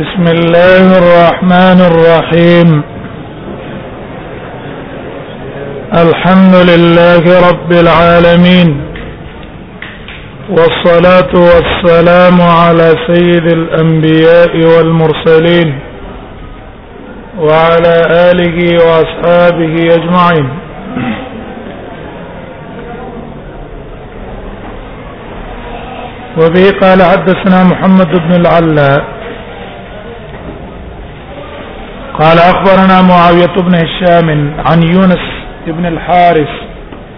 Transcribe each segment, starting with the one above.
بسم الله الرحمن الرحيم الحمد لله رب العالمين والصلاه والسلام على سيد الانبياء والمرسلين وعلى اله واصحابه اجمعين وبه قال حدثنا محمد بن العلاء قال اخبرنا معاويه بن هشام عن يونس بن الحارث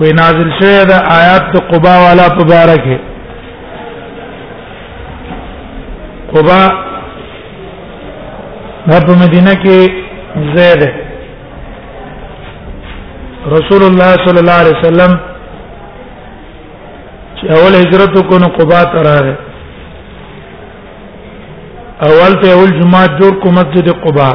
وی نازل شوی د آیات د قبا والا په باره کې قبا دا په مدینه کې ځای دی رسول الله صلی الله علیه وسلم چې اول هجرت کو نو قبا ته راغی اول ته اول جمعه جوړ کو مسجد قباء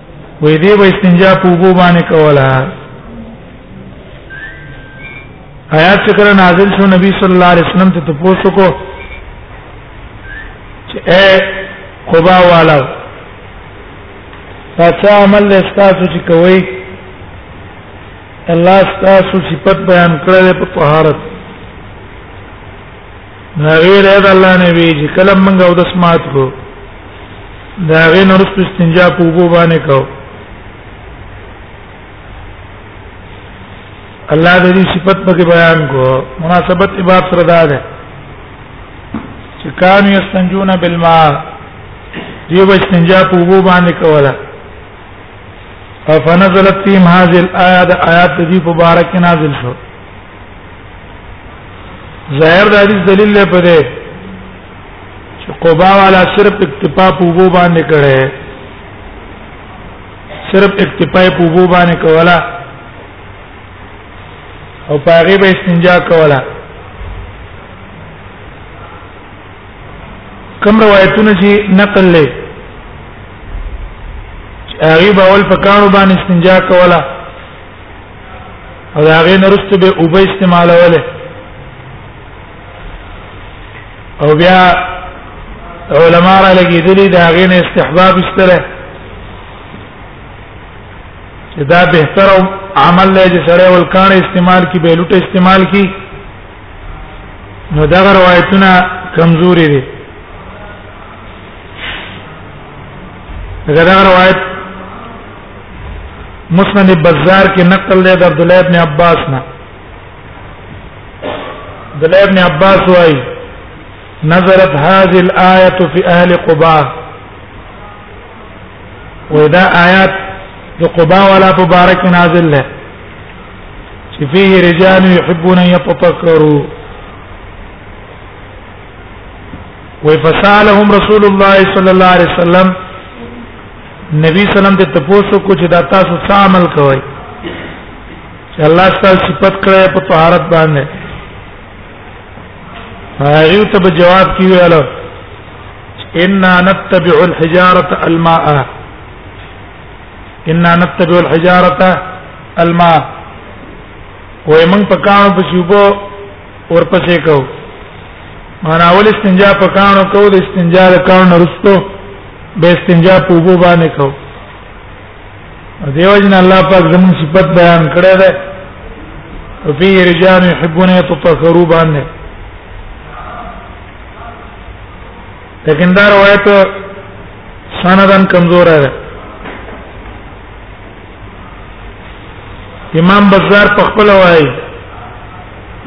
وې دې به استنجا په وګو باندې کوله آیات چې کله نازل شو نبی صلی الله علیه وسلم ته تاسو کو چې اے قبا والا پاچا عمل له تاسو چې کوي الله تاسو صفت بیان کړل په طهارت نبی رضی الله نبی چې کلم منګه او د سمات کو دا غي نرست استنجا په وبو باندې کو الله د دې صفت په بیان کو مناسبت باب سره دا ده چې کان یستنجون بالماء دیو استنجا په وبو باندې کوله فنزلت فيهم هذه الايه آيات دي مبارک نازل شو ظاهر د حدیث دلیل نه پدې چې قبا والا صرف اکتفا په وو باندې کړي صرف اکتفا په وو باندې کولا او پاغي به استنجا کولا کوم روایتونه چې نقل لې هغه به اول پکانو باندې استنجا کولا او دا غي نرسته به او به استعمالوله او بیا علما را لګیدلی دا غي نه استحباب استره دا به تر عمل له چې سره ول کان استعمال کی به لټ استعمال کی نو دا روایتونه کمزوري دي دا روایت مسند بازار کې نقل دی د عبد الله ابن عباس نه عبد الله ابن عباس وایي نزلت هذه الآية في أهل قباء وإذا آيات لقباء ولا تبارك نازلة فيه رجال يحبون أن يتطهروا وفسالهم رسول الله صلى الله عليه وسلم نبی سلام ته تاسو کو چې دا تاسو څه عمل کوئ چې الله تعالی صفت کړی په طهارت باندې هغه ته جواب کیوالو ان نتبع الحجاره الماء ان نتبع الحجاره الماء وای موږ په کار په شوبو ورپسې کو معنا اول استنجا په کانو کو د استنجا د کانو رستو به استنجا په وبو باندې کو دیو جن الله پاک زمون صفت بیان کړی دی او فی رجال یحبون یتطهروا باندې لیکن دا روایت سندن کمزور ده امام بزار په خپل وایي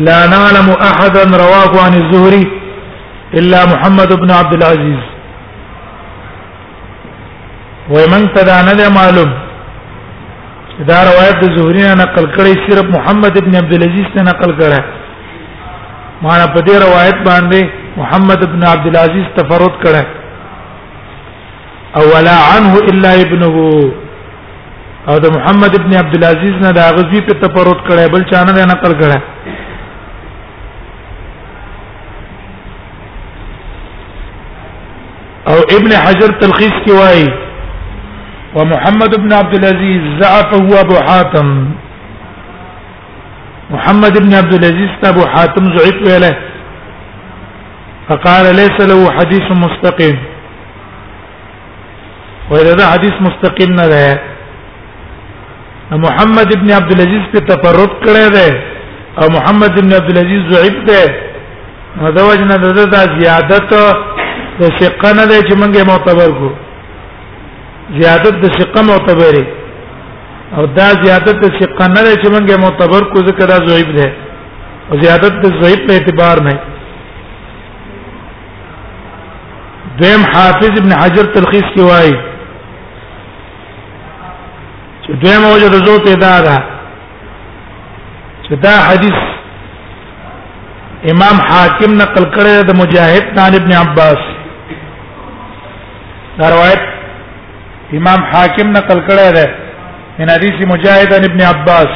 لا نعلم احدا رواه عن الزهري الا محمد بن عبد العزيز ومن تدا نه معلوم دا روایت د زهري نه نقل کړي صرف محمد ابن عبد العزيز نه نقل کړه معنا په دې روایت باندې محمد ابن عبد العزيز تفرد کړه او ولا عنه الا ابنه او د محمد ابن عبد العزيز نه دا غزي په تفرد کړي بل چانه نه نقل کړي او ابن حجر تلخيص کې وایي ومحمد ابن عبد العزيز ضعف هو ابو حاتم محمد ابن عبد العزيز ابو حاتم ضعيف ویله فقال ليس له حديث مستقيم وایي دا حدیث مستقل نه ده محمد ابن عبد العزيز په تفرد کړی دی او محمد ابن عبد العزيز ضعیف دی نو دا وجنه د دا زیادت د ثقه نه دی چې موږ معتبر کو زیادت د ثقه معتبرې او دا زیادت د ثقه نه دی چې موږ معتبر کو ځکه دا ضعیف دی او زیادت د ضعیف په اعتبار نه دیم حافظ ابن حجر تلخیص کې وایي چې دیم وجه د زوت ادا ده چې دا حدیث امام حاکم نقل کړی د مجاهد عن ابن عباس دا روایت امام حاکم نقل کړی دی من حدیث مجاهد عن ابن عباس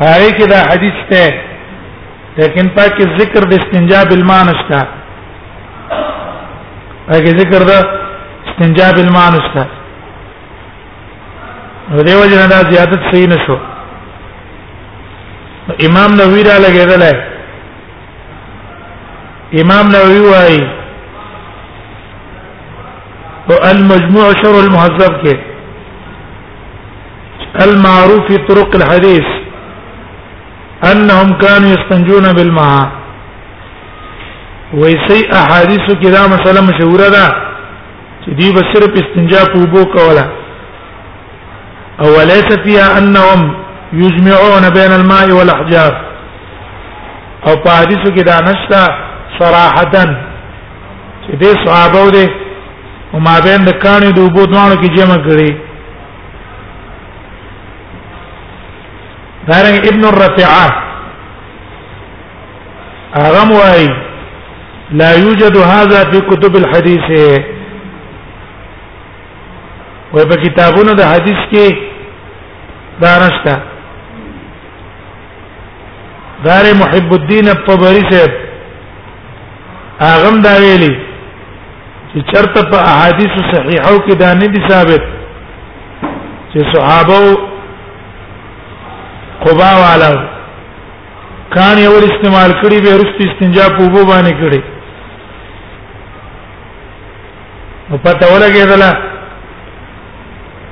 هغه کې دا حدیث ته لیکن پاکه ذکر د استنجا بالماء نشته پاکه ذکر د استنجا بالماء نشته نو دیو جنا دا زیادت صحیح نشو امام نووی را لګیدل امام نووی وايي او المجموع شر المهذب کې المعروف في طرق الحديث انهم كانوا يستنجون بالماء ویسی احادیث کې دا مسله مشهوره ده چې دی به صرف استنجا په وبو کوله او ليس فيها انهم يجمعون بين الماء والاحجار او په حدیث کې دا نشته صراحه چې دې صحابه و دې او ما بین د کانې د وبو دوانو کې جمع کړي دارنګ ابن الرفعه اغم وای لا يوجد هذا في كتب الحديث وای په کتابونو د حدیث کې دا نشته دار محب الدین الطبری سے اغم دا ویلی چې چرته په احادیث صحیحو کې دا نه دي ثابت چې صحابه قبا والا کان یو استعمال کړي به رست استنجا په وبو باندې کړي نو پته ولګېدل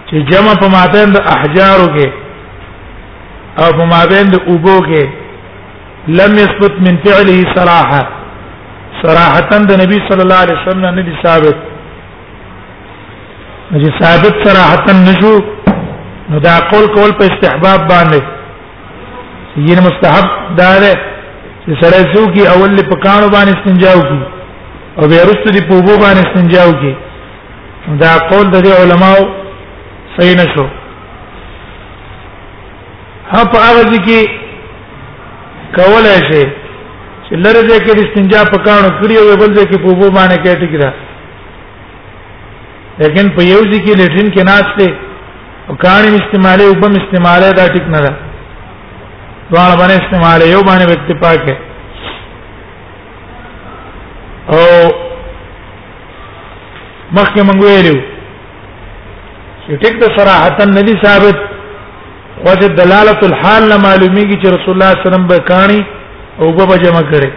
چې جمع په مابین د احجارو کې او په مابین د اوبو کې لم يثبت من فعله صراحه صراحتا د نبی صلی الله علیه وسلم نه دي ثابت چې ثابت صراحتا نشو نو دا قول کول په استحباب باندې یې مستحب دا ده چې سره څو کې اول په کانو باندې استنجا وکي او بیا وروسته دې په وبو باندې استنجا وکي دا قول د علماو صحیح نشو ها په هغه ځکه کولای شي چې لره دې کې استنجا په کانو کړی او بل دې کې په وبو باندې کېټی کړه لیکن په یو ځکه لیټرین کې ناشته او کانی استعماله او بم استعماله دا ټیک نه ده دوه باندې استعماله یو باندې وخت پاکه او مخکې مونږ ویلو چې ټیک د صراحتا ندي ثابت خو د دلالت الحال معلومیږي چې رسول الله صلی الله علیه وسلم به کانی او به جمع کړي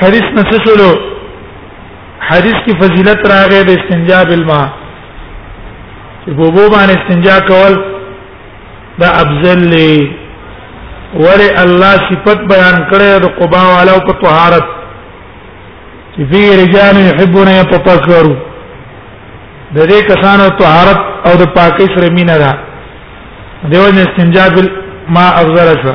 حدیث نسشلو حدیث کی فضیلت راغې د استنجا بالماء چې په بو باندې استنجا کول دا افضل دی ور الله صفت بیان کړی د قبا والو په طهارت چې فی رجال یحبون یتطهروا د دې کسانو طهارت او د پاکۍ سره مینه ده دیو نه استنجا بال ما افضل شو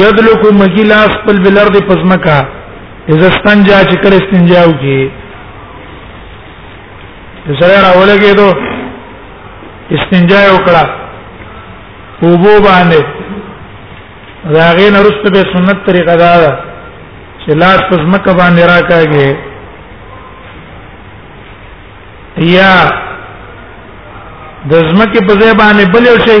یدلکو مکی لاس خپل بلرد پزمکا اذا استنجا چې کله استنجا وکي سره راولګې دو استنجا وکړه وبو باندې دا غي نرسته به سنت طریقه دا ده چې لاس پزمکا باندې راکاږي یا د زمکه په ځای باندې بل یو شی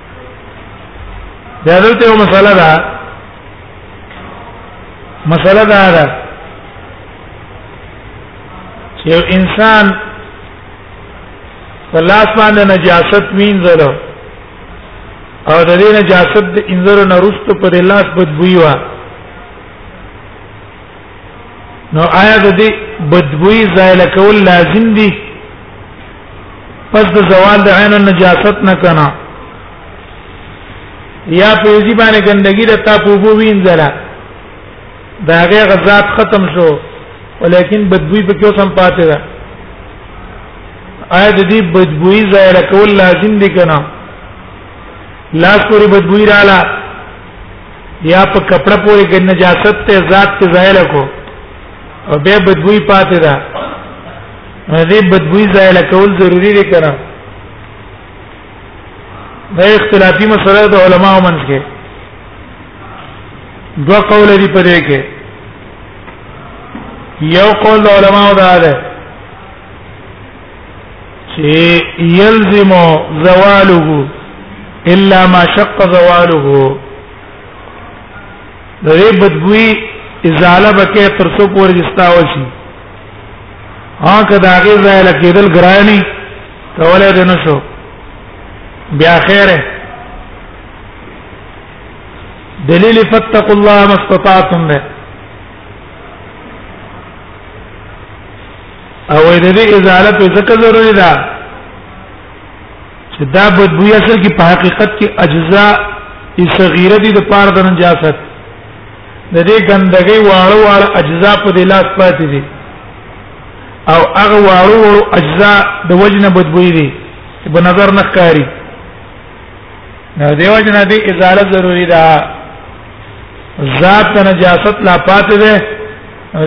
دا دلته یو مسله ده مسله دا ده چې یو انسان په لاس باندې نجاست وینځلو او د دې نجاست د انځرو نه رسته پر لاس بدبوي وا نو آیا د دې بدبوي زایل کول لازم دي پس د زوال د عین النجاست نه کنا یا په یوزي باندې ګندګي د تا په وو وینځلا دا هغه غزاد ختم شو ولیکن بدبوی په کې سم پاتې ده آیا د دې بدبوی ظاهر کول لازم دي کنا لاس پوری بدبوی رااله یا په کپڑا پوری ګن نجاست ته ذات ته ظاهر کو او به بدبوی پاتې ده دې بدبوی ځای له کول ضروری دی کنه دا اختلافي مسله د علماو منځ کې دوه قول دي په دې کې یو قول د علماو دا ده چې يلزم زواله الا ما شق زواله د دې بدبوی ازاله بکې تر څو پورې استاوشي ها کدا غیر ځای لکېدل ګرانی کولای دی نشو بیا خیره دلیل فتقوا الله ما استطعتم ده او د دې ازاله په ځکه ضروري ده چې دا بدبو اصل کې په حقیقت کې اجزاء صغیره دي د پاره د نجاست د دې ګندګۍ واړه واړه اجزا په دې لاس پاتې دي او هغه واړه واړه اجزا د وجنه بدبوي دي چې په نظر نه ښکاري نو دې وجنه دې ازاله ضروری ده ذات د نجاست لا پاتې ده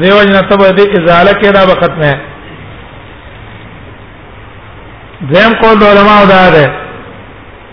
دې وجنه ته به دې ازاله کې دا به ختمه زم قول علماء دا ده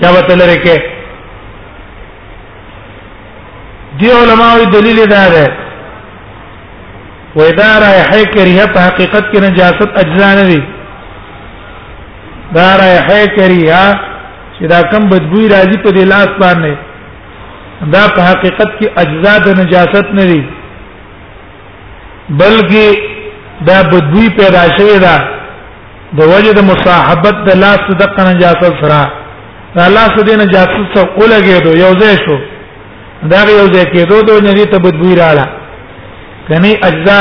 چا وته لري کې دی علماء دلیل دا ده و اداره هي کریه په حقیقت کې نجاست اجزا نه دي دار هي کریه چې دا کم بدبوی راځي په دې لاس باندې دا په حقیقت کې اجزا د نجاست نه دي بلکې دا بدبوی پیدا شوی دا د وجه د مصاحبت د لاس د دقه نجاست سره د لاس د نجاست سره ولګېدو یو ځای شو دا یو ځای کېدو د نری ته بدبوی رااله کني اجزا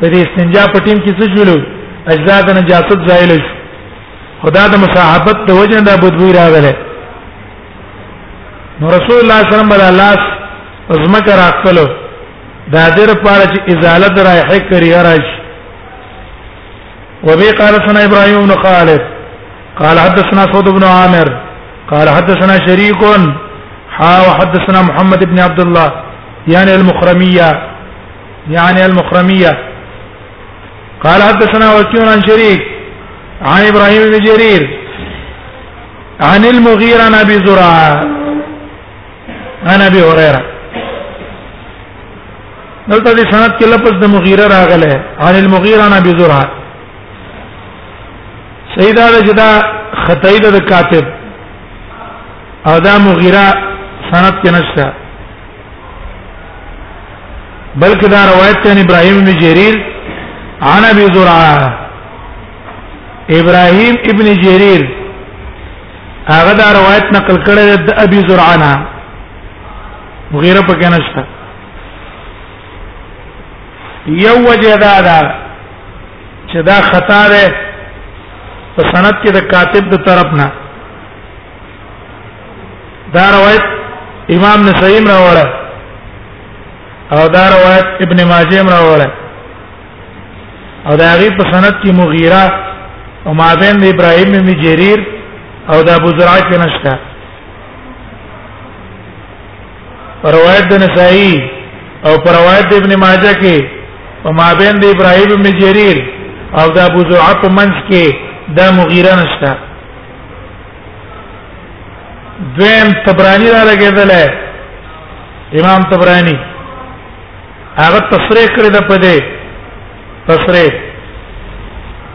په دې استنجا په ټیم کې څه جوړو اجزا د نجاست زایل شو خدا د مصاحبت د وجه د بدبوی راغله نو رسول الله صلی الله علیه وسلم د لاس زمکه راخلو دا دیر پاره چې ازاله درایحه کری راځي وبي قال سنا ابراهيم بن خالد قال حدثنا سعود بن عامر قال حدثنا شريك حا وحدثنا محمد بن عبد الله يعني المخرميه يعني المخرميه قال حدثنا وكيع عن شريك عن ابراهيم بن جرير عن المغيرة عن ابي زرعه انا ابي هريره دلته د سند کې لفظ د مغیره راغله عن المغیره عن ابي زرعه سیدا د جدا خطای د کاتب او دا مغیره سند کې نشته بلکې دا روایت ته ابراهيم بن جرير عن ابي زرعه ابراهيم ابن جرير هغه دا روایت نقل کړی د ابي زرعانه مغیره په کې نشته یو وجه دا ده چې دا خطا ده په سند کې د کاتب د طرف نه دا روایت امام نسائیم راوړه او دا روایت ابن ماجه راوړه او دا غي په سند کې مغیره او ما بین د ابراهیم می جریر او د ابو زرع کې نشته روایت د نسائی او پر روایت د ابن ماجه کې او ما بین د ابراهیم می جریر او د ابو زرع په منځ کې دا مغیره نشته دویم تبرانی را لګیدل امام تبرانی هغه تصریح کړی ده په دې تصریح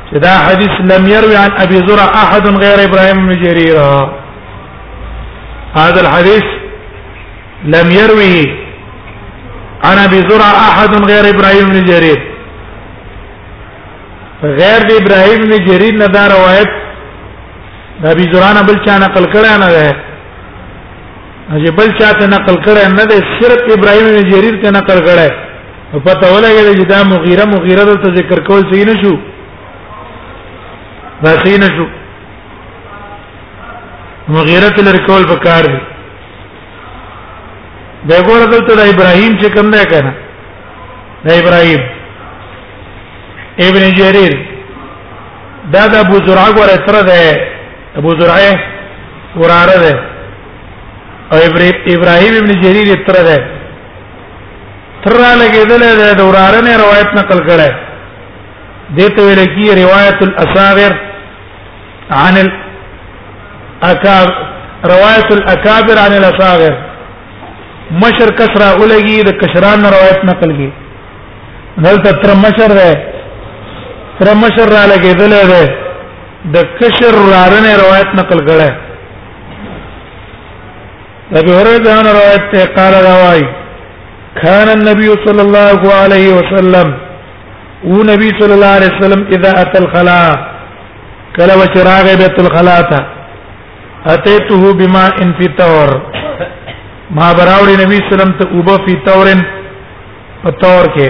چې دا حدیث لم يروي عن ابي زرع احد غير ابراهيم بن جرير هذا الحديث لم يروي عن ابي زرع احد غير ابراهيم بن جرير غیر د ابراهيم بن جرير نه دا روایت د ابي زرع نه بل چا نقل کړه نه ده اجه بل چاته نقل کړه نه ده صرف ابراهيم بن جرير ته نقل کړه او پته ولګی چې دا مغیره مغیره ته ذکر کول صحیح نشو دا صحیح نشو مغیره ته لر کول پکار دی دا ګور دلته د ابراهيم چې کوم نه کنه دا ابراهيم ابن جرير دا د ابو زرع غره تر ده ابو زرعه وراره ده او ابراهيم ابن جرير تر ده تر لګیدل ده د وراره نه روایت نقل کړه دته ویل کی روایت الاصابر عن الاكاب روایت الاكابر عن الاصابر مشر کسرا اولګي د کشران روایت نقل کی دلته تر مشر ده تر مشر را لګیدل ده د کشر رارنه روایت نقل کړه ابي هريره عن روایت قال روای كان النبي صلى الله عليه وسلم ونبي صلى الله عليه وسلم اذا اتى الخلاء كلا وشراغ بيت الخلاء اتيته بما ان في تور ما براوړي نبی صلی الله عليه وسلم ته اوبه په تور کې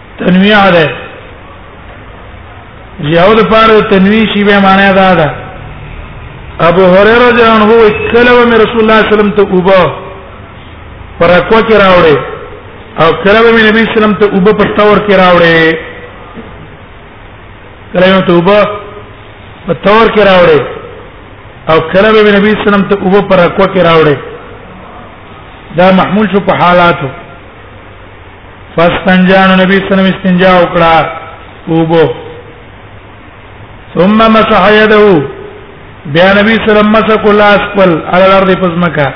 تنویع ده یو د پاره تنویع شی به معنی دا ده ابو هريره رضی الله عنه کله به رسول الله صلی الله علیه وسلم ته اوبه پر اکو کې راوړې او کله به نبی صلی الله علیه وسلم ته اوبه پر تور کې راوړې کله یو ته اوبه پر تور کې راوړې او کله به نبی صلی الله علیه وسلم ته اوبه پر اکو کې راوړې دا محمول شو په حالاتو فاستنجان نبی صلی الله علیه وسلم استنجا وکړه وبو ثم مسح يده بیا نبی صلی الله علیه وسلم مسح کول اسفل على الارض پزمکا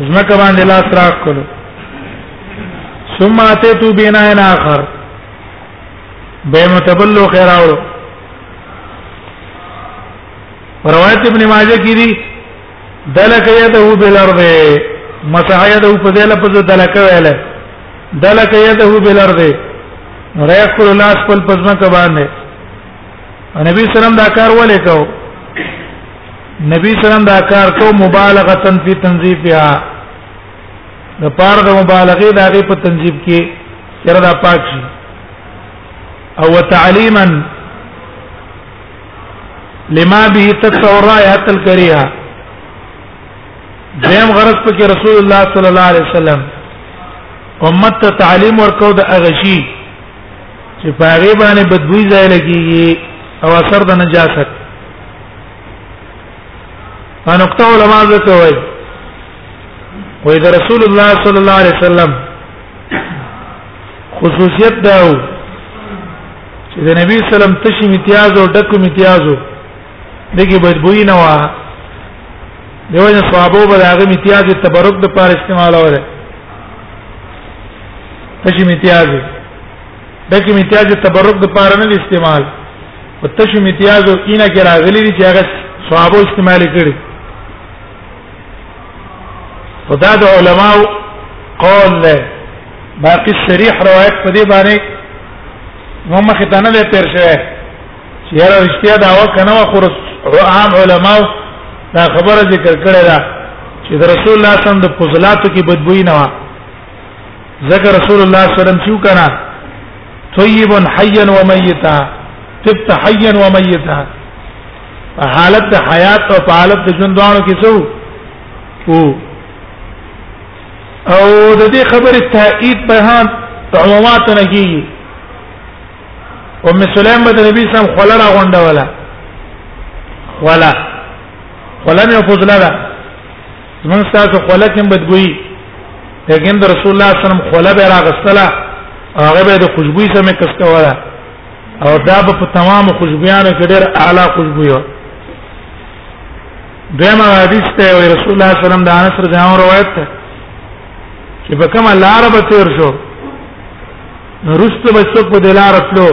زمکه باندې لاس راخ کړو ثم اتيتو بنا اخر به متبلو خیراو روایت ابن ماجه کی دی دلک یده بالارض مسح یده په دې لپس دلک ویل دلک یده بالارض ریخ کول لاس په پزما ک باندې نبی سلام دا کار ولې کو نبی سلام دا کار کو مبالغه تن فی تنظیفها د پار د مبالغه د هغه په تنظیم کې چر دا پاک شي او تعلیما لما به تتورا یاتل کریه دیم غرض په کې رسول الله صلی الله علیه وسلم امت ته تعلیم ورکو د اغشی چې پاغي باندې بدبوی ځای لګي او اثر د نجاست فنقطه علماء ذکر وایي وای د رسول الله صلی الله علیه وسلم خصوصیت دا و چې د نبی سلام تشی امتیاز او ډک امتیازو دغه بدبوئی نه وه دیو جن صحابه به هغه امتیاز تبرک د پاره استعمالوله تشی امتیاز ډک امتیاز تبرک د پاره نه استعمال او تشی امتیاز اینه کې راغلي چې هغه صحابه استعمال کړي خدا د علماو قول له باقی صریح روایت په دې باندې نو مخه ته نه لې تیر شوی چې یاره رښتیا دا و کنه خو عام علماو دا خبره ذکر کړې ده چې د رسول الله صلی الله علیه وسلم د فضلاتو کې بدبوئی نه و ذکر رسول الله صلی الله علیه وسلم چې وکړه طيب حيا وميتا تبت حيا وميتا حالت حیات او په حالت د ژوند دواړو کې څو او او د دې خبرې تایید په هان علماء ته نه کیږي ام سلیم به د نبی سم خلا را غونډه ولا ولا خلا نه فضل را زمون تاسو خلا کې بدګوي لیکن د رسول الله صلی الله علیه وسلم خلا به راغستله هغه به د خوشبوئی سمې کس کوله او دا په تمام خوشبویانو کې ډېر اعلی خوشبو یو دغه حدیث ته رسول الله صلی الله علیه وسلم د انس رضی الله عنه روایت ده چې په کومه لار به تیر شو رسته به څوک په دلار تلو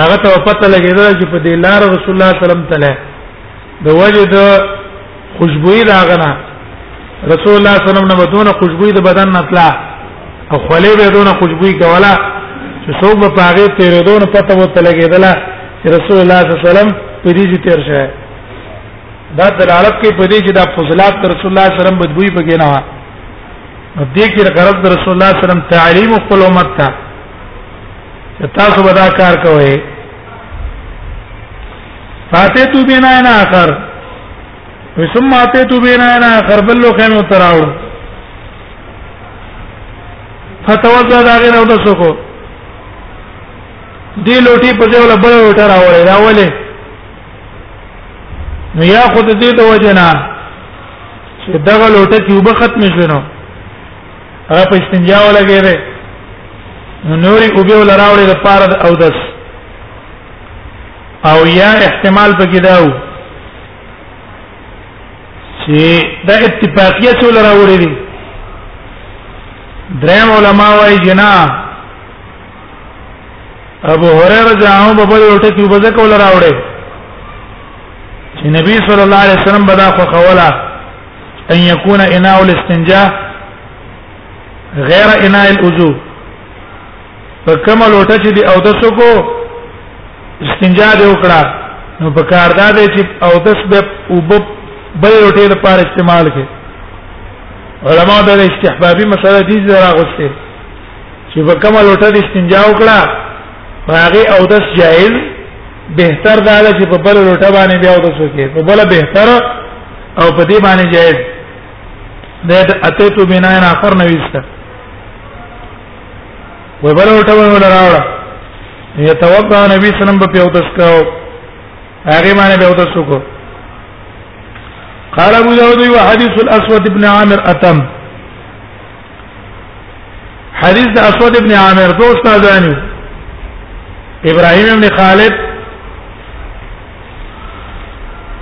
هغه ته پته لګیدل چې په دلار رسول الله صلی الله علیه وسلم تله د وجه د خوشبوئی دا غنا رسول الله صلی الله علیه وسلم نه بدون خوشبوئی د بدن نه تلا او خلې به دون خوشبوئی کولا چې څوک به پاغه تیرې دون پته وته لګیدلا چې رسول الله صلی الله علیه وسلم په دې چې تیر شه دا دلالت کوي په دې چې دا فضلات رسول الله صلی الله علیه وسلم بدبوئی پکې نه و نو دې کې غرض رسول الله صلی الله علیه وسلم تعلیم خپل امت ته تاسو به دا کار کوئ فاتیتو بینا انا اخر ثم اتیتو بینا انا اخر بل لو خیمه تراو فتوضا دا غیر او د سکو دی لوټي په ځای ولا بل لوټه راولې راولې نو یا خود دې د وجنا چې دغه لوټه کې وب ختم شونه هغه په استنجا ولګیږي نو نوري او به لراوړي د پاره د او دس او یا احتمال پکې داو چې دا اتفاقیه څول راوړي دي دریم علما وايي جنا ابو هريره جاءو په بل وټه کې وبځه کول راوړي چې نبی صلی الله علیه وسلم بدا خو خولا ان يكون اناء الاستنجاء غير اناء الوضوء فكما لوټه چې دی او تاسو کو استنجا دی وکړه نو په کار دا دی چې او تاسو به وب بل لوټه لپاره استعمال کړي علما دا استحبابي مسله دي زرا غوسته چې په کومه لوټه د استنجا وکړه هغه او داس جائز بهتر دا ده چې په بل لوټه باندې بیا ودسو کې په بل بهتر او په دې باندې جائز ده د اته تو بنا نه اخر نه وسته و بل لوټه باندې راوړه یتوقع نبی صلی الله علیه وسلم په ودس کاو هغه باندې به ودسو کو قال ابو داود وحديث الاسود بن عامر اتم حدیث د اسود ابن عامر دو استادانی ابراهیم ابن خالد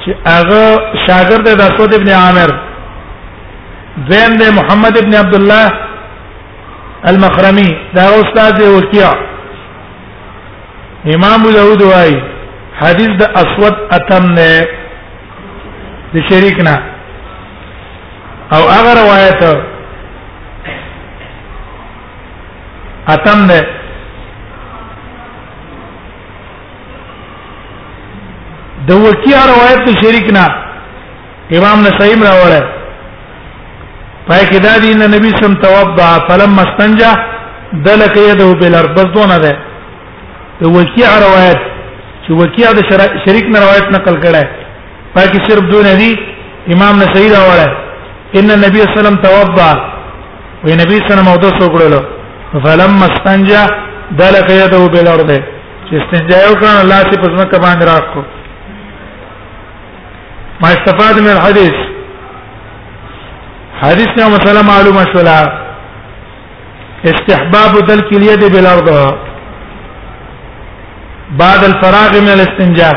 چې هغه شاګرد د اسود ابن عامر زین د محمد ابن عبد الله المخرمی دا استاد دی وکیا امام ابو داود وايي حدیث د اسود اتم نه د شریک نه او هغه روایت اتم ده د وکیع روایت شریک نه امام نسائیم راوړل پای کې دا دین نبی سم توضع فلم استنجا دلک یده بل ارض بس دونه ده د وکیع روایت چې وکیع د شریک نه روایت نقل کړه پاکي صرف دون دي امام نسائی دا وړه ان النبي صلی الله علیه وسلم توضا وی نبی صلی الله علیه وسلم اوتو سوکړلو فلم استنجا دلک یده بالارض چې استنجا یو کړه الله سي پسمه کمان راکو ما استفاد من الحديث حدیث نه مسله معلومه شولا استحباب دلک اليد بالارض بعد الفراغ من الاستنجاء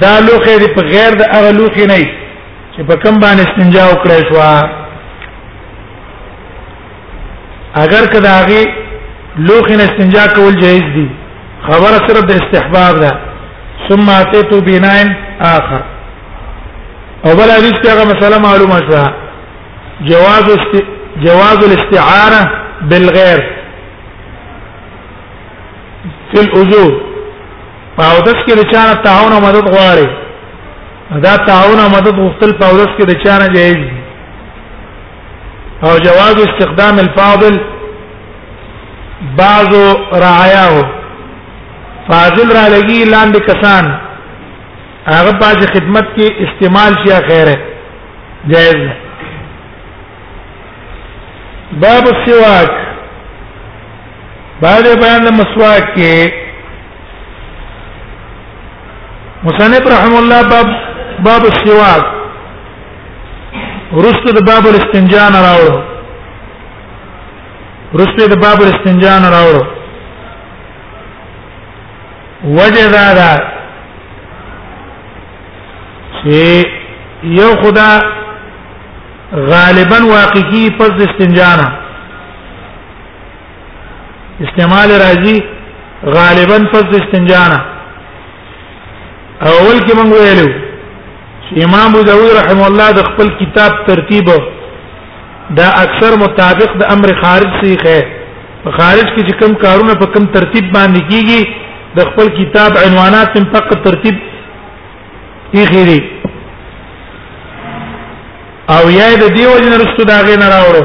دا لوخه دی په غیر د هغه لوخه نه چې په کم باندې استنجا وکړې شو اگر کدا هغه لوخه نه استنجا کول جایز دي خبره صرف د استحباب ده ثم اتيت بناء اخر او بل حدیث کې هغه مسله معلومه شوه جواز است... جواز الاستعاره بالغير في الأذون پاودس کې د چانه تعاون او مدد غواړي دا تعاون او مدد غوښتل پاودس کې د چانه جایز دي او جواز استخدام الفاضل بعض رعاياه فاضل را لګي لاندې کسان هغه باج خدمت کې استعمال شي خیره جائز ده باب السواک بعد بیان د مسواک کې مصنف رحم الله باب باب السواک ورسته د باب الاستنجاء نه راوړو ورسته د باب الاستنجاء نه راوړو وجه دا ده چې یو خدا غالبا واقعي پس استنجاء نه استعمال راځي غالبا پس د استنجانا اول کې مونږ ویلو چې امام ابو داوود رحم الله د خپل کتاب ترتیب دا اکثر مطابق د امر خارج سی خه په خارج کې چې کم کارونه په کم ترتیب باندې کیږي د خپل کتاب عنوانات هم په ترتیب یې خېری او یا د دیو جن رسول دا غې نه راوړو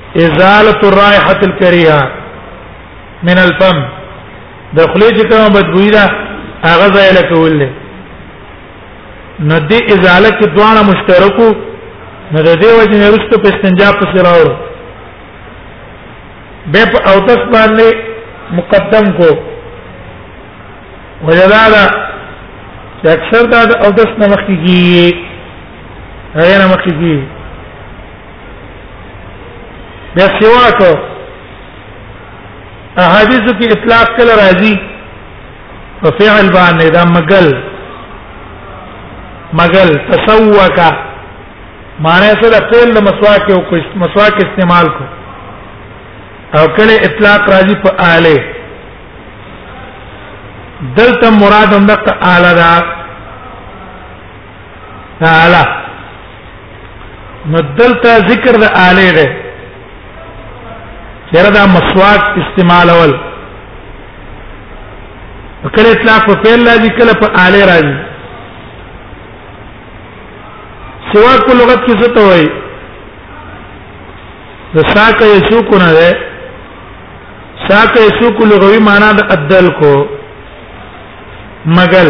ازاله الرائحه الكريهه من الفم د خلی چې کومه بدبوئی ده هغه ځای له کول دي نو دې ازاله کې دواړه مشترکو نو د دې وجه نه رسته په استنجا په سر راوړو به په او تس باندې مقدم کو وجدادا چې اکثر دا او تس نه مخکې کیږي هغه نه مخکې کیږي بیا سواک احادیث کې اطلاق کله راځي په فعل باندې دا مګل مګل تسوکا معنی سره فعل د مسواک او مسواک استعمال کو او کله اطلاق راځي په آله دلته مراد هم د آله ده تعالی نو دلته ذکر د آله ده چیرې دا مسواک استعمالول کله اطلاق په پیل راځي کله په آله راځي سواک په لغت کې څه ته وایي د ساق یسوق نه ده ساق یسوق لغوي معنی د ادل کو مګل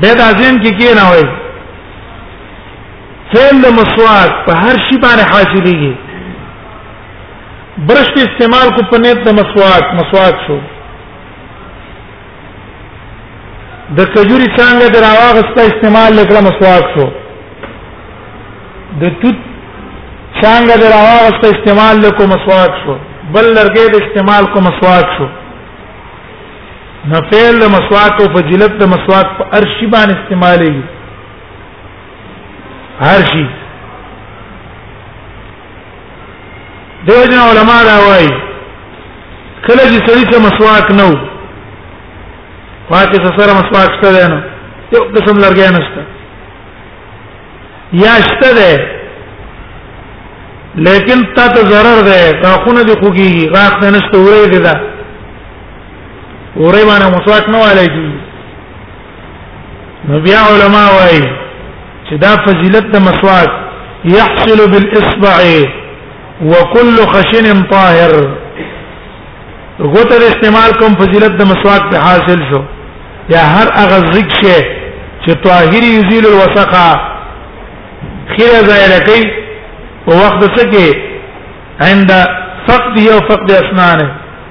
به دا ځین کې کې نه وای فعل د مسواک په هر شي باندې حاصلېږي برش په استعمال کو په نیت د مسواک مسواک شو د کجوري څنګه دراواغسته استعمال لکړه مسواک شو د توت څنګه د راوغسته استعمال لکو مسواک شو بل لرګې د استعمال کو مسواک شو نه فعل د مسواک او فضیلت د مسواک په ارشی باندې استعمالي ارشی دیو جن علماء دا وایي کله چې سړی ته مسواک نو واکه سره مسواک شته دی نو یو قسم لرګی نشته یا شته دی لیکن تا ته ضرر دی غاخونه دی خوږي غاخ نه نشته ورې دی دا اورې باندې مسواک نه والي کی نو بیا علما وايي چې دا فضیلت د مسواک يحصل بالاصبع وكل خشن طاهر غوتر استعمال کوم فضیلت د مسواک په حاصل شو یا هر هغه ذکر شي چې طاهر یزیل الوسخه خیر زایل کوي او وخت څه کې عند فقد یو فقد اسنانه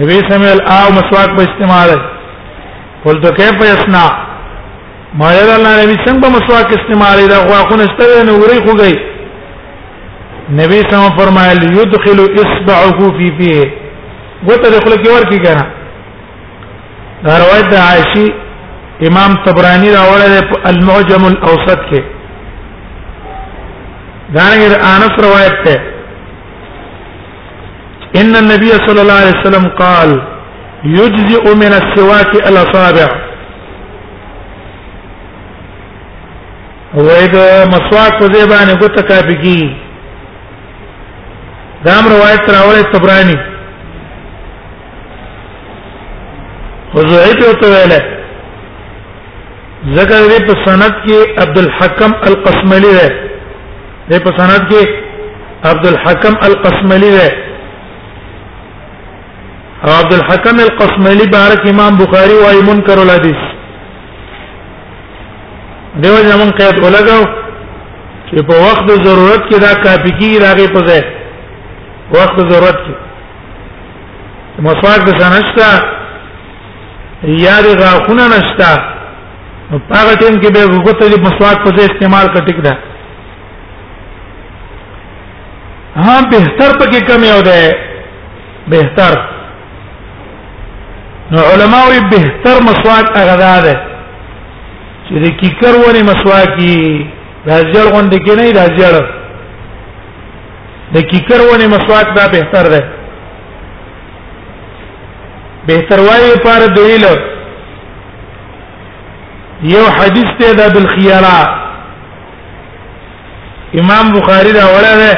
نبی سمل او مسواک په استعمال قلت كيف يصنع ما يرى الله نبی څنګه مسواک استعمال دا غواخونه ستوي نو وري خوږي نبی سم فرمایل يدخل اصبعه في فيه وته دخل کې ورکی کنه دا روایت د عائشی امام طبرانی راوړل په المعجم الاوسط کې دا نه انس روایت ده ان النبي صلى الله عليه وسلم قال يجزئ من السواك الاصابع وای د مسواک په ځای باندې ګوته کافي کی دا هم روایت راوړی طبرانی خو زهیب یو ته ویل ذکر دې په سند کې عبد الحکم القسملی دی دې په سند کې عبد الحکم القسملی ده او عبد الحکم القسملی بارک امام بخاری وايي منکر الحديث دیو ځمن قید ولګاو چې په وخت د ضرورت کې دا کافي کی راغی په ځای وخت د ضرورت کې مسواک د سنشتا یا د غاخونه نشتا نو هغه ټیم کې به وګته د مسواک په ځای استعمال کټیک ده ها بهتر پکې کم یو ده بهتر نو علما وی بهتر مسواک هغه ده چې د کیکر ونی مسواکی راځل غوند کې نه راځل د کیکر ونی مسواک دا بهتر ده بهتر وایي پر دلیل یو حدیث ته د بالخیارات امام بخاری دا وړه ده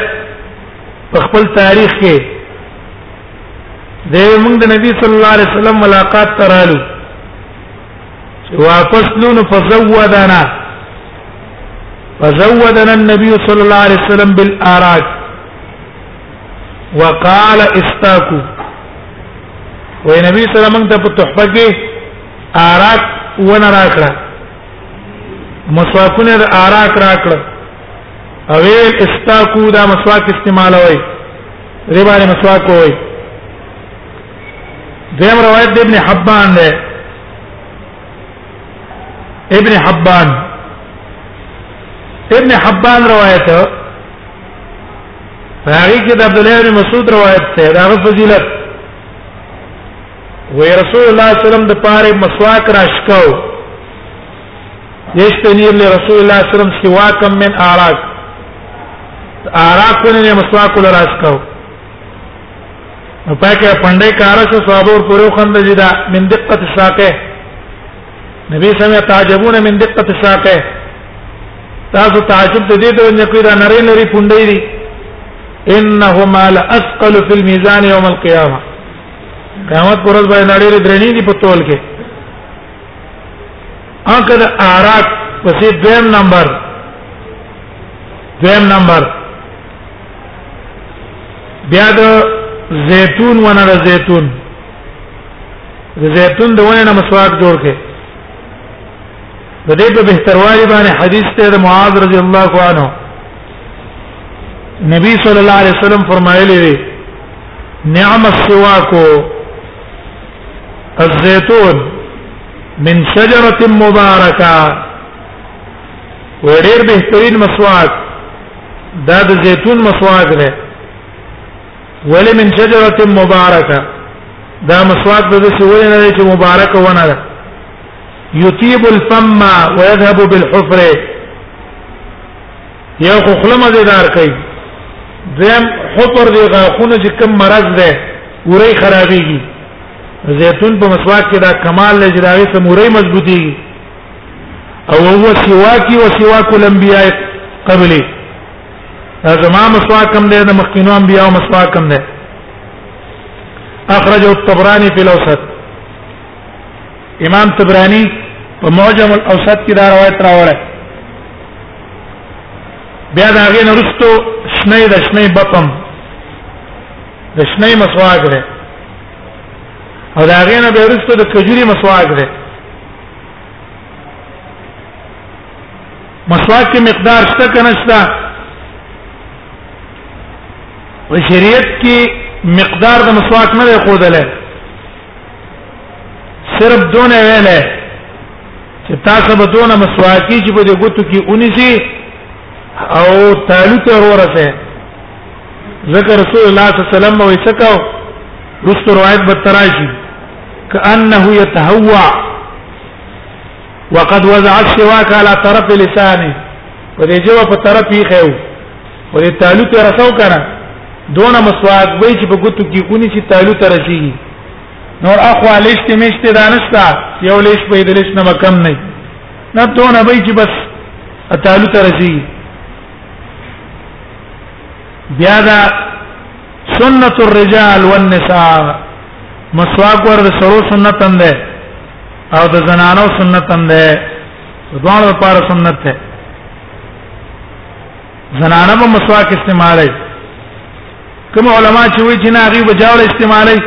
په خپل تاریخ کې د موږ د نبی صلی الله علیه وسلم ملاقات ترالو واپس لونو فزودنا فزودنا النبي صلى الله عليه وسلم بالآراك وقال استاكو وي نبی صلی الله علیه وسلم ته په تحفه کې آراک ونه راکړه مسواکونه د آراک راکړ او ویل استاکو دا مسواک استعمالوي ریبانه مسواک وای دیم روایت ابن حبان ده ابن حبان ابن حبان روایت هغه کې د عبد الله بن مسعود روایت ده دا فضیلت وی رسول الله صلی الله علیه وسلم د پاره مسواک راشکاو یشتنیر له رسول الله صلی الله علیه وسلم سواکم من اعراق اعراق ولې مسواک له راشکاو نو پاکه پندې کار څه ثواب ور پورو خند جدا من دقت ساقه نبی سمع تعجبون من دقت ساقه تاسو تعجب د دې د نکوي دا نری نری پوندې دي انهما لاثقل فی الميزان یوم القیامه قیامت پر ورځ باندې نړۍ درنې دي په تول کې اګه د اعراف پسې دویم نمبر دویم نمبر بیا د زیتون ونه د زیتون د زیتون د ونه نه مسواک جوړ کې د دې په بهتروالي باندې حدیث ته د معاذ رضی الله عنه نبی صلی الله علیه وسلم فرمایلی دی نعم السواک الزيتون من شجره مبارکه وړیر بهترین مسواک دا د زيتون مسواک دی ولی من شجره مبارکه دا مسواک د څه ولې نه چې مبارک ونه ده يطيب الفم ويذهب بالحفره یو خو خله مزیدار کوي زم حفر دی غاخونه چې کم مرض ده ورې خرابېږي زيتون په مسواک کې دا کمال لږ راوي سم ورې مضبوطيږي او هو سواکی او سواک الانبیاء قبلي دا زما مسواک کم ده د مخکینو انبیاء مسواک کم ده اخرجه الطبراني في الاوسط امام طبرانی په معجم الاوسط کې دا روایت راوړی بیا دا غي نرستو شنه د شنه بطن د شنه مسواک ده او دا غي نه به رستو د کجوري مسواک ده مسواک کې مقدار شته کنه شته په شریعت کې مقدار د مسواک نه دی خودلې صرف دونه ویلې چې تاسو به دونه مسواکی چې په دې ګوتو کې اونیسی او تعالی ته ورسه ذکر رسول الله صلی الله علیه وسلم وې څکاو رست روایت به تراشی کانه يتهوع وقد وضع السواك على طرف لسانه په دې جواب په طرف یې خو ولې تعالو ته رسو کنه دونه مسواک وای چې په ګوتو کې کونی چې تعالو ته رسیږي نور اخو علیشت مشته دانستا یو لیش په دې لیش نه کم نه نه دونه وای چې بس تعالو ته رسیږي بیا دا سنت الرجال والنساء مسواک ور د سرو سنت هم ده او د زنانو سنت هم ده دوه لپاره سنت ده زنانه به مسواک استعمالي کوم علما چې وایي چې نه هغه به جاول استعمالي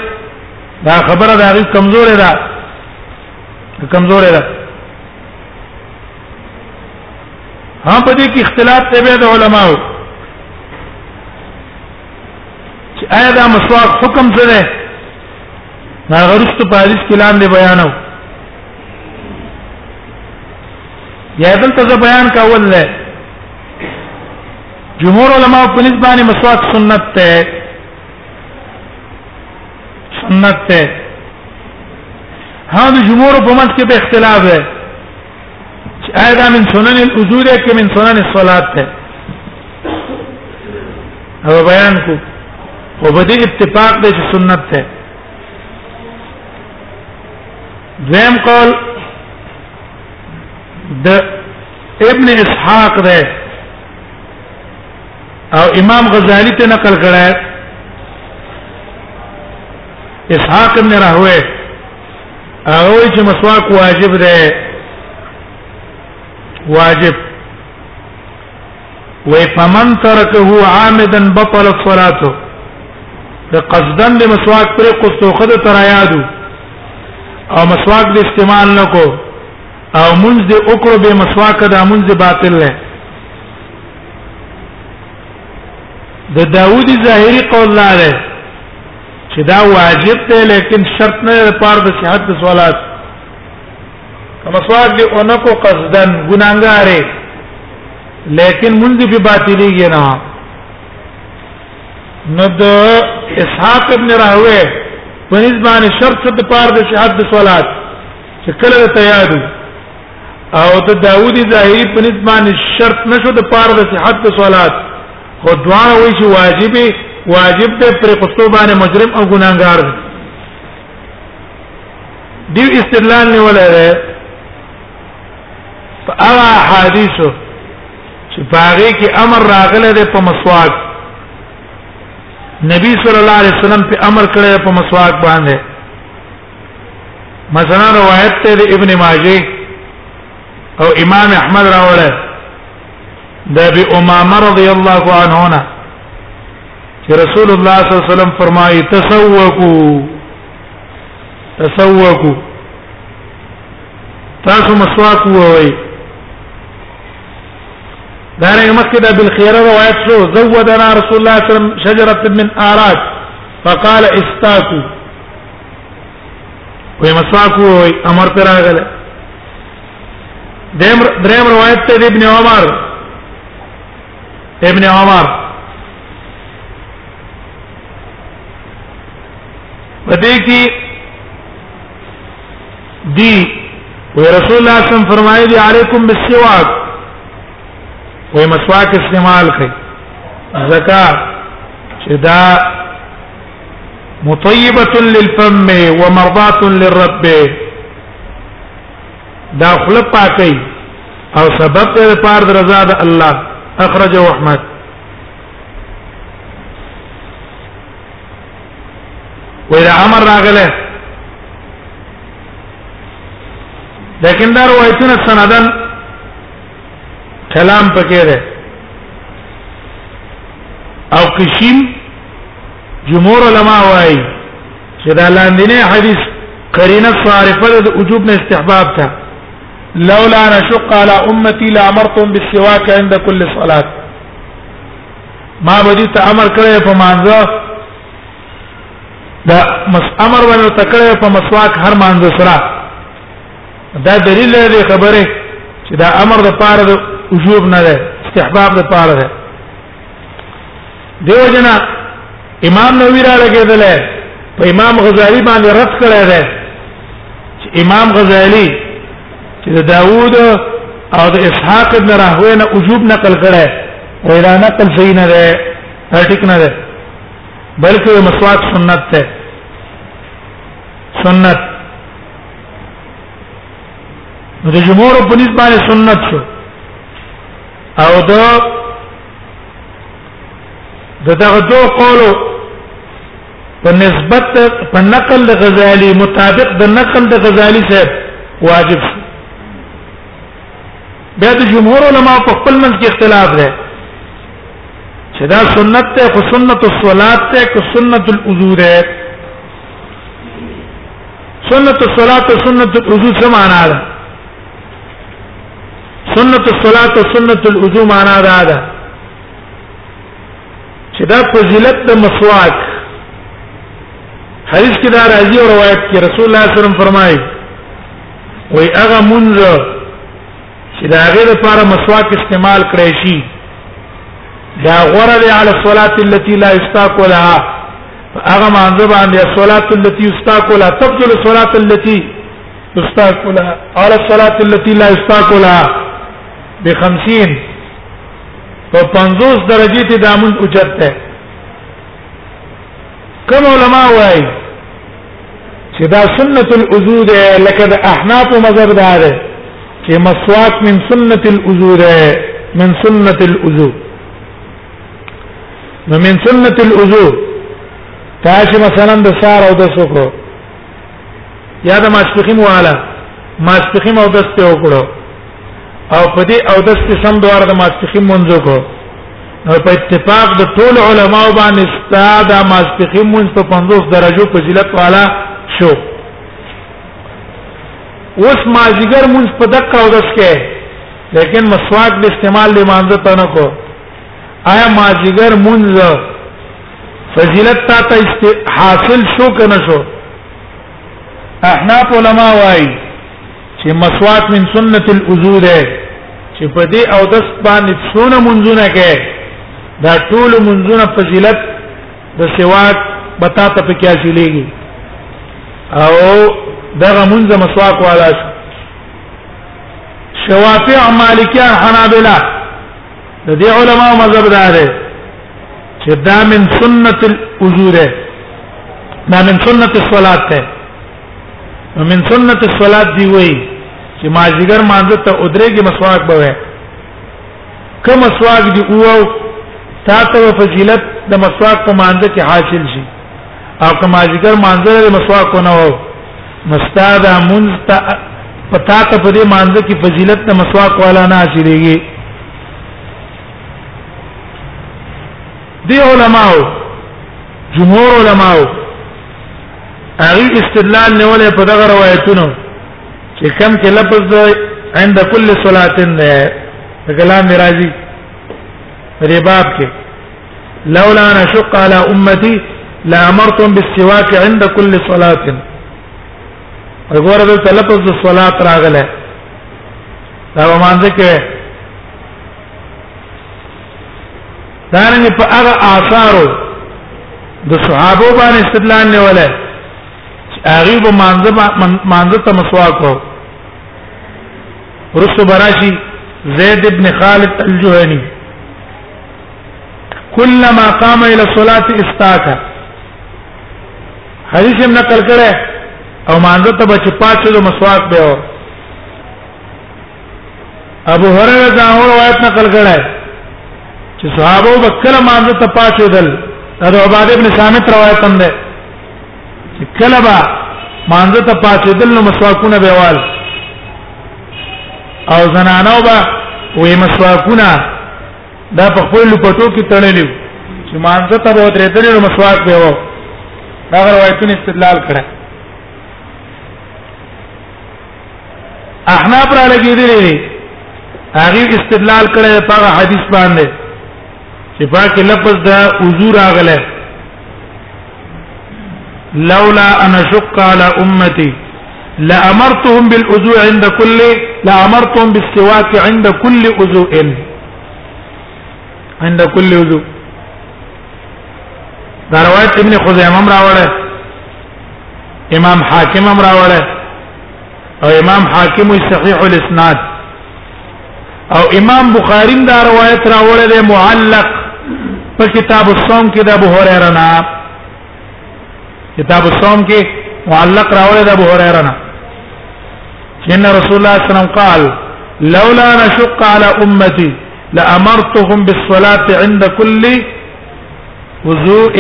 دا خبره دا غي کمزورې ده کمزورې ده هم په دې کې اختلاف دی به د علماو چې آیا دا مسواک حکم څه دی هغه رښتو په حدیث کې لاندې بیانو یا دلته زه بیان کول نه جمهور علما په نسبت باندې مسواک سنت ته سنت ته هغه جمهور په منځ کې به اختلاف دی چې آیا دا من سنن الوضو ده کې من سنن الصلات ده او بیان کو او بده اتفاق دی چې سنت ده دویم قول د ابن اسحاق ده او امام غزالی ته نقل کړه اسحاق ابن راهوی هغه چې مسواک واجب ده واجب و فمن ترکه عامدا بطلت صلاته د قصدن د مسواک پر قصو خد تر یادو او مسواک د استعمال نکو او منځ د اوکړو به مسواک د منځ باطل نه د داوود ظاهری قول لاره چې دا واجب دی لیکن شرط نه لپاره د صحت د صلات مسواک دی اونکو قصدن ګناګار لیکن منځ په باطلیږي نه نو د اسحاق ابن راهوی په نسبانه شرط د پار د شهادت د صلات چې کله ته یادو او د داوود ظاهری په نسبانه شرط نشو د پار د صحت د صلات خو دعا وایي چې واجب واجب ته پر قصو باندې مجرم او ګناګار دی دیو استدلال نه ولري په هغه حدیثو چې باغې کې امر راغله ده په مسواک نبی صلی الله علیه وسلم په امر کړی په مسواک باندې مثلا روایت ته ابن ماجه او امام احمد راوړل د ابي امامه رضی الله عنه چې رسول الله صلی الله علیه وسلم فرمایي تسوقو تسوقو تاسو مسواک ووي دا رنګ مخکې دا بالخيره روایت شو زودنا رسول الله صلی الله علیه وسلم شجره من آرات فقال استاكو وي مسواک ووي امر پر راغله دریم روایت ته ابن عمر ابن عمر پدې کې دی وی رسول الله صلی الله علیه وسلم فرمایي دی علیکم بالسواک وی مسواک استعمال کړئ زکا چې دا مطيبه للفم ومرضاه للرب دا خلق پاکي او سبب ته پار د رضا د الله اخرجه احمد ویرا امر راغله لیکن دا روایتونه سندن کلام پکې ده او قشیم جمهور علما وايي چې دا لاندینه حدیث قرینه صارفه د وجوب نه استحباب ته لولا نشق على امتي لامرتم بالسواك عند كل صلاه ما بدی ته امر کړی په مانځه دا مس امر باندې تکړه په مسواک هر مانځه سره دا دلیل دی خبره چې دا امر د پاره د وجوب نه ده استحباب د پاره ده دیو جنا امام نووي را لګیدل په امام غزالی باندې رد کړی دی چې امام غزالی چې د داوود او د اسحاق ابن راهوی نه وجوب نقل کړی او دا نقل صحیح نه دی ټیک نه دی بلکې مسواک سنت ده سنت د جمهور په نسبت سنت شو او دا دغه دو قولو په نسبت په نقل د غزالی مطابق د نقل د غزالی صاحب واجب شو بیا د جمهور علما په خپل منځ کې اختلاف دی چې دا سنت ته خو سنت الصلات ته کو سنت الوضو ده سنت الصلات او سنت الوضو څه معنا ده سنت الصلاه او سنت الوضو معنا دا ده چې دا فضیلت د مسواک حدیث کې دا راځي او روایت کې رسول الله صلی الله علیه وسلم فرمایي وای هغه منځ چې دا غیر لپاره مسواک استعمال کړی شي دا غره له علی الصلاه التي لا يستاق لها هغه مانځ باندې الصلاه التي يستاق لها تبدل الصلاه التي استاق لها على الصلاه التي لا استاق لها ب 50 په 50 درجه ته دامن اوچت ده کوم علما وايي چې دا سنت الوضو ده لکه د احناف مذهب ده ده چې مسواک من سنت الوضو ده من سنت الوضو نو من سنت الوضو تاسو مثلا د سار او د سوکو یا د ماسپخیم والا ماسپخیم او دسته وکړو او په دې او دسته سم دوار د ماسپخیم منځ کو نو په اتفاق د ټول علماو باندې استاد ماسپخیم منځ په 50 درجو فضیلت والا شو اوس مازیګر منځ په دقه او دسته لیکن مسواک د استعمال لمانځه ته نه کو آیا ماجیګر منځ فضیلت تا ته حاصل شو کنه شو احناف علما وایي چې مسواک من سنت الوضو ده چې په دې او دس باندې څونه منځونه کې دا ټول منځونه فضیلت د سواک بتا ته پکې حاصلېږي او دغه منځ مسواک والا شوافع مالکیان حنابلہ د دې علماء مذهب دا دی چې دا من سنت الوضو ده دا من سنت الصلات ده من سنت الصلات دی وای چې ماجیګر مانځه ته ادرېږي مسواک به وای کوم مسواک دی اوو تا ته فضیلت د مسواک په مانځه کې حاصل شي او کما ذکر مانځل له مسواک نه و مستاد منز تا پتا ته په دې مانځ کې فضیلت د مسواک والا نه حاصلېږي دی علماو جمهور علماو هغه استدلال نیولې په دغه روایتونو چې کم کې لفظ عند كل صلاه نه کلام راضي ریباب کې لولا ان اشق على امتي لامرتم بالسواك عند كل صلاه وګوره د تلفظ د صلات راغله دا مانځه کې دا نه په هغه آثارو د صحابه باندې استدلال نه ولا هغه به مانځه مانځه ته مسواک وو ورسو براشي زید ابن خالد الجهني كلما قام الى الصلاه استاك حدیث هم نقل کړه او مانزه ته بچ پاتې دو مسواک به او ابو هريره دا روایت نقل کړه چې صحابه وکړه مانزه ته پاتې دل دا عباده ابن ثابت روایت هم ده کله با مانزه ته پاتې دل نو مسواکونه به وال او زنانو با وې مسواکونه دا په خپل لپټو کې تړلې چې مانځه ته به درې درې مسواک به و دا روایتونه استدلال کړه احناف را لګېدلې هغه استدلال کړه په حدیث باندې چې پاکه لفظ دا وضو راغله لولا انا شق على امتي لامرتهم بالوضوء عند كل لامرتهم بالسواك عند كل وضوء عند كل وضوء دا روایت ابن خزیمه هم راوړه امام حاکم هم راوړه او امام حاکم صحیح الاسناد او امام بخاری دا روایت راوړی دی معلق په کتاب الصوم کې د ابو هريره نه کتاب الصوم کې معلق راوړی د ابو هريره نه ان رسول الله صلی الله علیه وسلم قال لولا نشق على امتي لامرتهم بالصلاه عند كل وضوء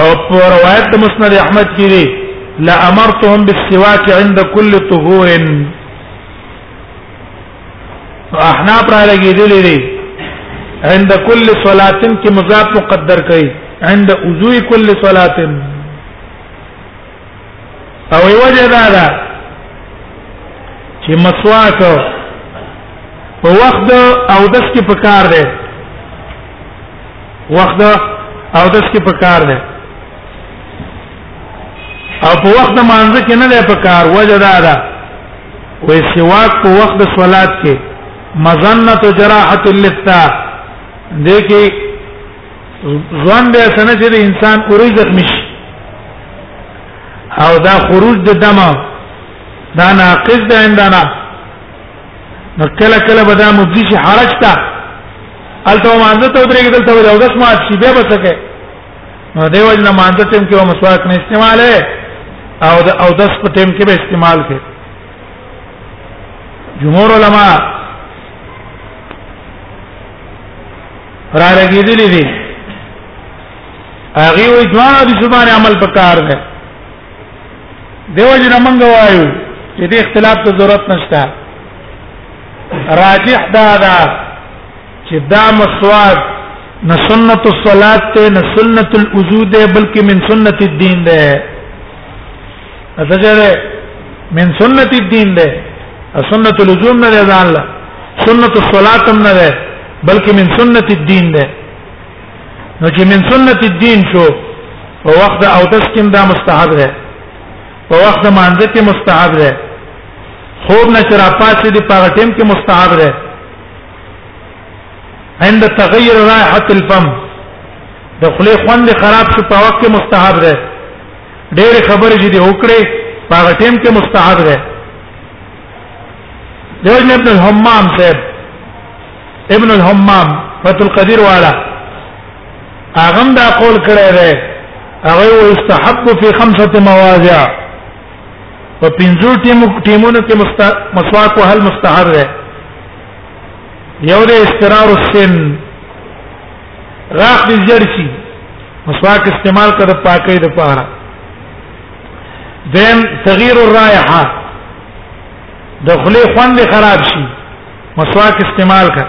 او په روایت مسند احمد کې دی لا امرتهم بالسواك عند كل طهور احنا پر لګې دي لري عند كل صلاه کې مضاف مقدر کړي عند وضوء كل صلاه او وجه دا ده چې مسواک په وخت او دس کې پکار دی وخت او داس کې پکار دی او په وخت د مانځ کې نه دی پکار وجه دا ده وې سواک په وخت د صلات کې مزنه جراحه اللثه دې کې ځوان به سن چې انسان اوري زخمی شي او دا خروج د دم دا ناقص ده اندانا نو کله کله به دا مفضي شي حرج ته الته مانځه ته درې دلته وځه او داس مات شي به بچکه نو دیو جن مانځه ټیم کې مسواک نه استعماله او د او داس په ټیم کې به استعمال کې جمهور علما را رګیدلې دي هغه وی دوه د زبان عمل پکار ده دیو جن منګ وایو چې د اختلاف ته ضرورت نشته راجح دا دا چې دا مسواک نه سنت الصلات ته نه سنت الوضو ده بلکې من سنت الدين ده اسجره من سنت الدين ده سنت الوضو نه ده ځان له سنت الصلات نه ده بلکې من سنت الدين ده نو چې من سنت الدين شو په وخت او تسکین دا مستحب ده په وخت مانځ کې مستحب ده خوب نه چې راپاسې دي په ټیم کې مستحب ده عند تغیر رائحه الفم د خلی خوند خراب شو په وخت کې مستحب ده ډېر خبرې چې دي وکړي په ټیم کې مستحب ده دیو جن ابن الحمام صاحب ابن الحمام فتح القدیر والا هغه هم دا قول کړی دی هغه واستحب فی خمسه مواضع په پنځو ټیمو ټیمونو کې مسواک وهل مستحب دی یو د استقرار السن راخ دې جرسی مسواک استعمال کړه پاکې د پاره دیم تغییر الرائحه د خلی خوند خراب شي مسواک استعمال کړه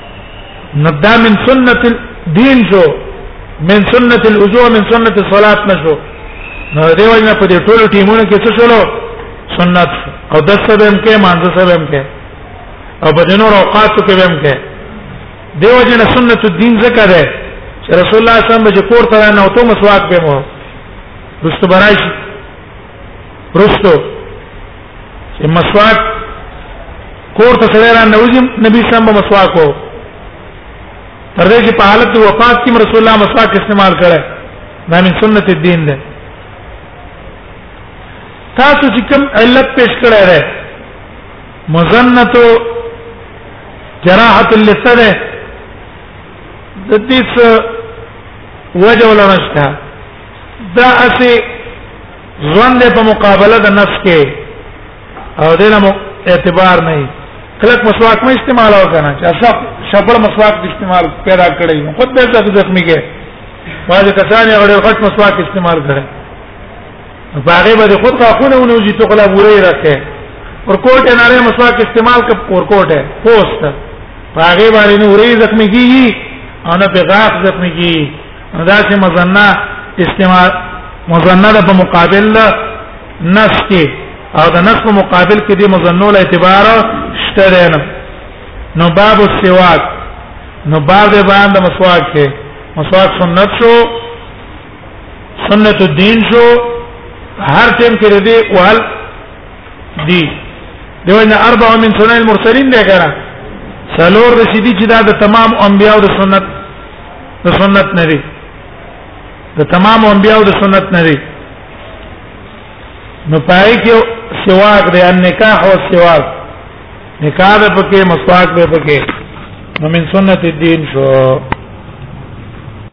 نبدا من سنت الدين شو من سنت الوضوء من سنت الصلاه نشو نو دی وجه په دې ټولو ټیمونو کې څه شولو سنت او د سبب هم کې مانځ سبب هم کې او په دینو اوقات کې هم کې دی وجه نه سنت الدين ذکر ده چې رسول الله صلی الله علیه وسلم چې کور ته نه اوته مسواک به مو رستو برایش رستو چې مسواک کور ته سره را نوځي نبی صلی الله مسواک وو تر دې چې په حالت وفات کې رسول الله مسواک استعمال کړي دا من سنت الدین ده تاسو چې کوم علت پیش کړی دی مزنه جراحه اللسان د دې څه وجه ولا نشته دا اسی ځوند په مقابله د نفس کې او د نمو اعتبار نه کلک مسواک مې استعمال وکنه چې اصل شپړ مسواک استعمال پیدا کړی خود به ځکه زخمی کې واځه کسان یې غړي غټ مسواک استعمال کړي باغې به خود کا خونه ونه وځي ته کله بورې راکې اور کوټ نه لري مسواک استعمال ک اور کوټ ہے پوسټ باغې باندې نو ورې زخمی کیږي او نه په غاف زخمی کیږي نو دا چې مزنه استعمال مزنه ده په مقابل نص کې او د نص په مقابل کې د مزنه له اعتبار شته نه نو باب السواک نو باب د باندې مسواک کې مسواک سنت شو سنت الدین شو هر ټیم کې دې وهل دي دیو ان اربع من سنن المرسلین ده کرا سلور رشیدی چې دا د تمام انبیاء او د سنت د سنت نه دی د تمام انبیاء د سنت نه دی نو پای کې سواک دی ان نکاح او سواک نکاح به پکې مسواک به پکې نو من سنت الدين شو